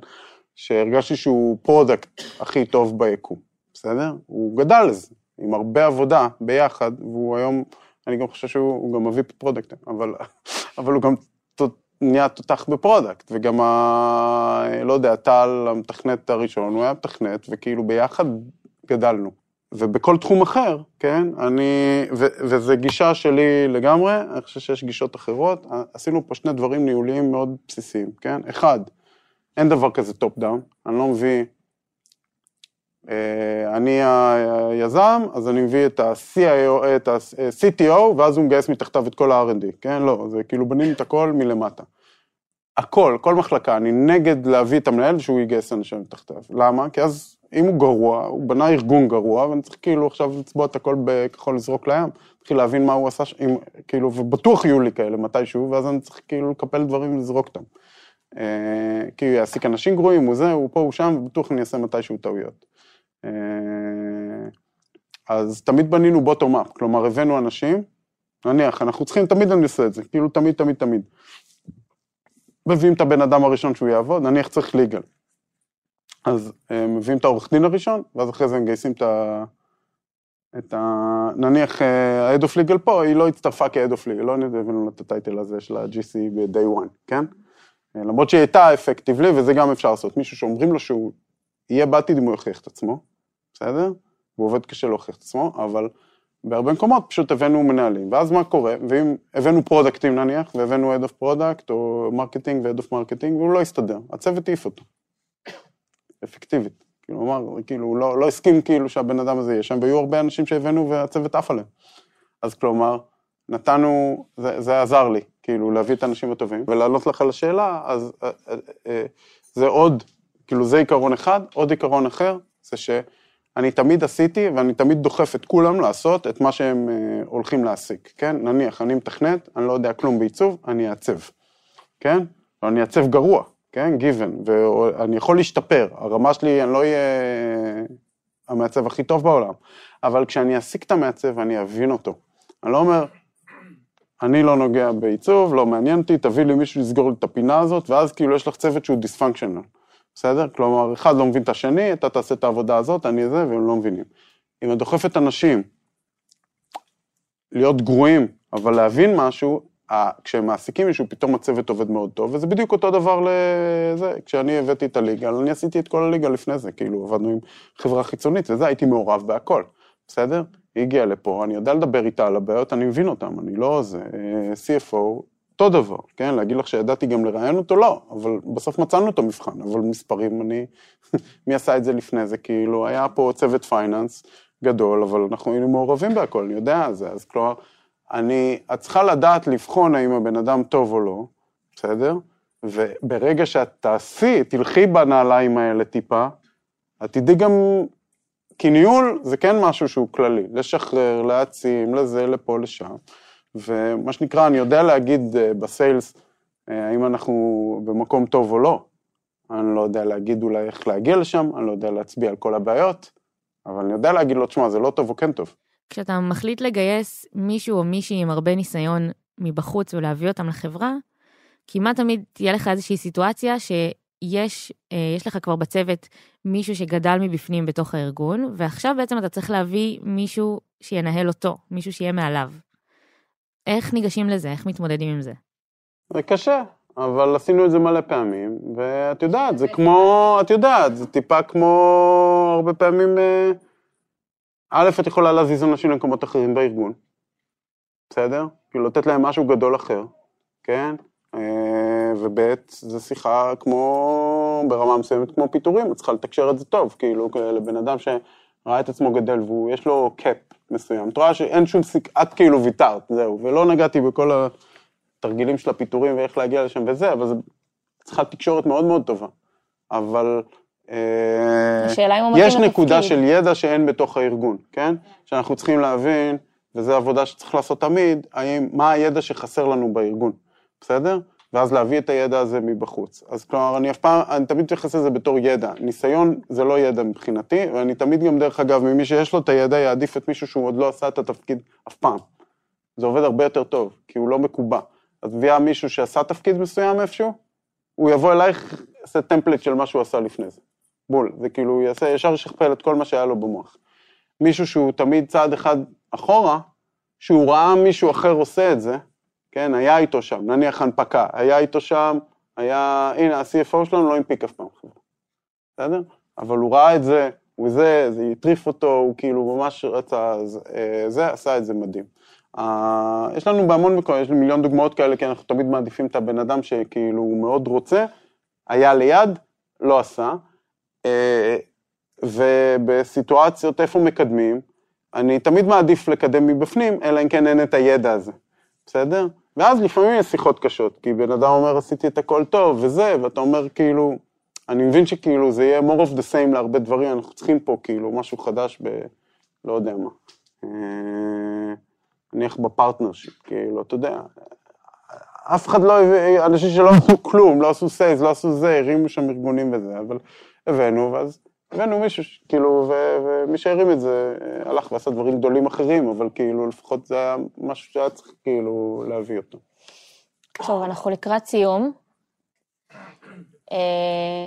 שהרגשתי שהוא product הכי טוב ביקום, בסדר? הוא גדל על זה, עם הרבה עבודה ביחד, והוא היום, אני גם חושב שהוא הוא גם מביא product, אבל, אבל הוא גם נהיה תותח ב product, וגם ה... לא יודע, טל, המתכנת הראשון, הוא היה מתכנת, וכאילו ביחד גדלנו. ובכל תחום אחר, כן, אני, ו, וזו גישה שלי לגמרי, אני חושב שיש גישות אחרות, עשינו פה שני דברים ניהוליים מאוד בסיסיים, כן? אחד, אין דבר כזה top down, אני לא מביא, אני היזם, אז אני מביא את ה-CIO, את ה-CTO, ואז הוא מגייס מתחתיו את כל ה-R&D, כן? לא, זה כאילו בנינו את הכל מלמטה. הכל, כל מחלקה, אני נגד להביא את המנהל שהוא יגייס אנשים מתחתיו. למה? כי אז אם הוא גרוע, הוא בנה ארגון גרוע, ואני צריך כאילו עכשיו לצבוע את הכל בכחול לזרוק לים, צריך להבין מה הוא עשה, ש- אם, כאילו, ובטוח יהיו לי כאלה מתישהו, ואז אני צריך כאילו לקפל דברים ולזרוק אותם. אה, כי הוא יעסיק אנשים גרועים, הוא זה, הוא פה, הוא שם, ובטוח אני אעשה מתישהו טעויות. אה, אז תמיד בנינו בוטום אפ, כלומר הבאנו אנשים, נניח, אנחנו צריכים, תמיד אני עושה את זה, כאילו תמיד, תמיד, תמיד. מביאים את הבן אדם הראשון שהוא יעבוד, נניח צריך ליגל. אז אה, מביאים את העורך דין הראשון, ואז אחרי זה מגייסים את ה... את ה... נניח ה-Head of Legal פה, היא לא הצטרפה כ-Head of Legal, לא הבאנו לה את הטייטל הזה של ה-GC ב-day one, כן? אה, למרות שהיא הייתה effectively, וזה גם אפשר לעשות. מישהו שאומרים לו שהוא יהיה בעתיד אם הוא יוכיח את עצמו, בסדר? הוא עובד קשה להוכיח את עצמו, אבל בהרבה מקומות פשוט הבאנו מנהלים. ואז מה קורה? ואם הבאנו product ים נניח, והבאנו Head of Product או marketing ו-Head of Marketing, והוא לא הסתדר, הצוות העיף אותו. אפקטיבית. כאילו, הוא אמר, כאילו, הוא לא, לא הסכים כאילו שהבן אדם הזה יהיה שם, והיו הרבה אנשים שהבאנו והצוות עף עליהם. אז כלומר, נתנו, זה, זה עזר לי, כאילו, להביא את האנשים הטובים, ולענות לך על השאלה, אז אה, אה, אה, זה עוד, כאילו, זה עיקרון אחד, עוד עיקרון אחר, זה שאני תמיד עשיתי, ואני תמיד דוחף את כולם לעשות את מה שהם אה, הולכים להסיק, כן? נניח, אני מתכנת, אני לא יודע כלום בעיצוב, אני אעצב, כן? אני אעצב גרוע, כן? given, ואני יכול להשתפר, הרמה שלי, אני לא אהיה המעצב הכי טוב בעולם, אבל כשאני אעסיק את המעצב, אני אבין אותו. אני לא אומר, אני לא נוגע בעיצוב, לא מעניין אותי, תביא לי מישהו לסגור לי את הפינה הזאת, ואז כאילו יש לך צוות שהוא דיספונקשיונל, בסדר? כלומר, אחד לא מבין את השני, אתה תעשה את העבודה הזאת, אני זה, והם לא מבינים. אם את דוחפת אנשים להיות גרועים, אבל להבין משהו, כשהם מעסיקים מישהו, פתאום הצוות עובד מאוד טוב, וזה בדיוק אותו דבר לזה, כשאני הבאתי את הליגה, אני עשיתי את כל הליגה לפני זה, כאילו, עבדנו עם חברה חיצונית, וזה, הייתי מעורב בהכל, בסדר? היא הגיעה לפה, אני יודע לדבר איתה על הבעיות, אני מבין אותן, אני לא זה, אה, CFO, אותו דבר, כן? להגיד לך שידעתי גם לראיין אותו? לא, אבל בסוף מצאנו את המבחן, אבל מספרים, אני... מי עשה את זה לפני זה? כאילו, היה פה צוות פייננס גדול, אבל אנחנו היינו מעורבים בהכל, אני יודע זה, אז כלומר, אני, את צריכה לדעת לבחון האם הבן אדם טוב או לא, בסדר? וברגע שאת תעשי, תלכי בנעליים האלה טיפה, את תדעי גם, כי ניהול זה כן משהו שהוא כללי, לשחרר, להעצים, לזה, לפה, לשם. ומה שנקרא, אני יודע להגיד אה, בסיילס, אה, האם אנחנו במקום טוב או לא. אני לא יודע להגיד אולי איך להגיע לשם, אני לא יודע להצביע על כל הבעיות, אבל אני יודע להגיד לו, תשמע, זה לא טוב או כן טוב. כשאתה מחליט לגייס מישהו או מישהי עם הרבה ניסיון מבחוץ ולהביא אותם לחברה, כמעט תמיד תהיה לך איזושהי סיטואציה שיש אה, יש לך כבר בצוות מישהו שגדל מבפנים בתוך הארגון, ועכשיו בעצם אתה צריך להביא מישהו שינהל אותו, מישהו שיהיה מעליו. איך ניגשים לזה? איך מתמודדים עם זה? זה קשה, אבל עשינו את זה מלא פעמים, ואת יודעת, זה כמו, את יודעת, זה טיפה כמו הרבה פעמים, אה, א', את יכולה להזיז אנשים למקומות אחרים בארגון, בסדר? כאילו לתת להם משהו גדול אחר, כן? אה, וב', זו שיחה כמו, ברמה מסוימת כמו פיטורים, את צריכה לתקשר את זה טוב, כאילו, לבן אדם שראה את עצמו גדל ויש לו קאפ מסוים. את רואה שאין שום סיק, את כאילו ויתרת, זהו, ולא נגעתי בכל התרגילים של הפיטורים ואיך להגיע לשם וזה, אבל זה צריכה תקשורת מאוד מאוד טובה. אבל אה, יש נקודה. של ידע שאין בתוך הארגון, כן? שאנחנו צריכים להבין, וזו עבודה שצריך לעשות תמיד, האם, מה הידע שחסר לנו בארגון, בסדר? ואז להביא את הידע הזה מבחוץ. אז כלומר, אני אף פעם, אני תמיד מתייחס לזה בתור ידע. ניסיון זה לא ידע מבחינתי, ואני תמיד גם, דרך אגב, ממי שיש לו את הידע, יעדיף את מישהו שהוא עוד לא עשה את התפקיד אף פעם. זה עובד הרבה יותר טוב, כי הוא לא מקובע. אז מביאה מישהו שעשה תפקיד מסוים איפשהו, הוא יבוא אלייך, יעשה טמפלט של מה שהוא עשה לפני זה. בול. זה כאילו, הוא יעשה, ישר ישכפל את כל מה שהיה לו במוח. מישהו שהוא תמיד צעד אחד אחורה, שהוא ראה מישהו אחר עושה את זה, כן, היה איתו שם, נניח הנפקה, היה איתו שם, היה, הנה, ה-CFO שלנו לא הנפיק אף פעם חברה, בסדר? אבל הוא ראה את זה, הוא זה, זה הטריף אותו, הוא כאילו ממש רצה, אז, אה, זה, עשה את זה מדהים. אה, יש לנו בהמון מקומות, יש לי מיליון דוגמאות כאלה, כי אנחנו תמיד מעדיפים את הבן אדם שכאילו הוא מאוד רוצה, היה ליד, לא עשה. אה, ובסיטואציות איפה מקדמים, אני תמיד מעדיף לקדם מבפנים, אלא אם כן אין את הידע הזה, בסדר? ואז לפעמים יש שיחות קשות, כי בן אדם אומר, עשיתי את הכל טוב, וזה, ואתה אומר, כאילו, אני מבין שכאילו זה יהיה more of the same להרבה דברים, אנחנו צריכים פה כאילו משהו חדש ב... לא יודע מה. אה, נניח ב partnership, כאילו, אתה יודע, אף אחד לא הביא, אנשים שלא עשו כלום, לא עשו size, לא עשו זה, הרימו שם ארגונים וזה, אבל הבאנו, ואז הבאנו מישהו, כאילו, ו- ומי שהרים את זה אה, הלך ועשה דברים גדולים אחרים, אבל כאילו, לפחות זה היה משהו שהיה צריך כאילו להביא אותו. טוב, אנחנו לקראת סיום. אה,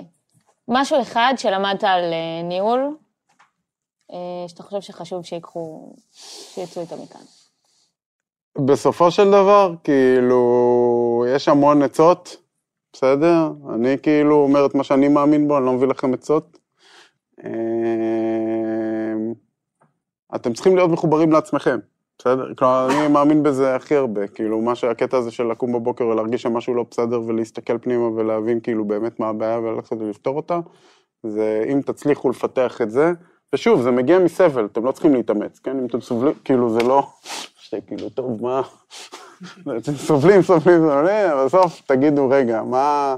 משהו אחד שלמדת על אה, ניהול, שאתה חושב שחשוב שיקחו, שיצאו איתו מכאן. בסופו של דבר, כאילו, יש המון עצות, בסדר? אני כאילו אומר את מה שאני מאמין בו, אני לא מביא לכם עצות. אמ, אתם צריכים להיות מחוברים לעצמכם, בסדר? כלומר, אני מאמין בזה הכי הרבה, כאילו, מה שהקטע הזה של לקום בבוקר ולהרגיש שמשהו לא בסדר ולהסתכל פנימה ולהבין כאילו באמת מה הבעיה וללכת ולפתור אותה, זה אם תצליחו לפתח את זה, ושוב, זה מגיע מסבל, אתם לא צריכים להתאמץ, כן? אם אתם סובלים, כאילו, זה לא... שכאילו, טוב, מה... אתם סובלים, סובלים, סובלים, אבל בסוף תגידו, רגע, מה,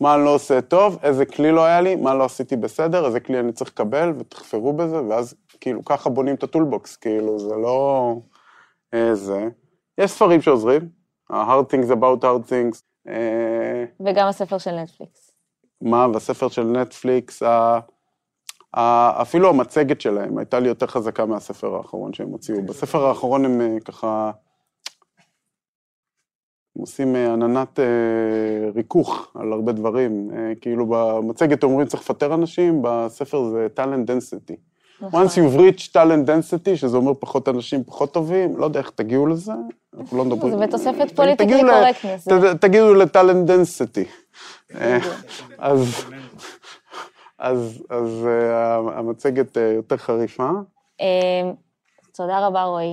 מה אני לא עושה טוב, איזה כלי לא היה לי, מה לא עשיתי בסדר, איזה כלי אני צריך לקבל, ותחפרו בזה, ואז כאילו ככה בונים את הטולבוקס, כאילו, זה לא... אה, זה. יש ספרים שעוזרים, ה-hard things about hard things, אה, וגם הספר של נטפליקס. מה, בספר של נטפליקס, ה... ה... אפילו המצגת שלהם הייתה לי יותר חזקה מהספר האחרון שהם הוציאו. בספר האחרון הם אה, ככה עושים אה, עננת אה, ריכוך על הרבה דברים. אה, כאילו במצגת אומרים צריך לפטר אנשים, בספר זה talent density. נכון. once you've reached talent density, שזה אומר פחות אנשים פחות טובים, לא יודע איך תגיעו לזה, אנחנו לא מדברים. זה בתוספת פוליטיקלי תגיעו קורקטנס. ת- תגידו לטאלנט דנסיטי. אז אז- אז המצגת יותר חריפה. תודה רבה, רועי.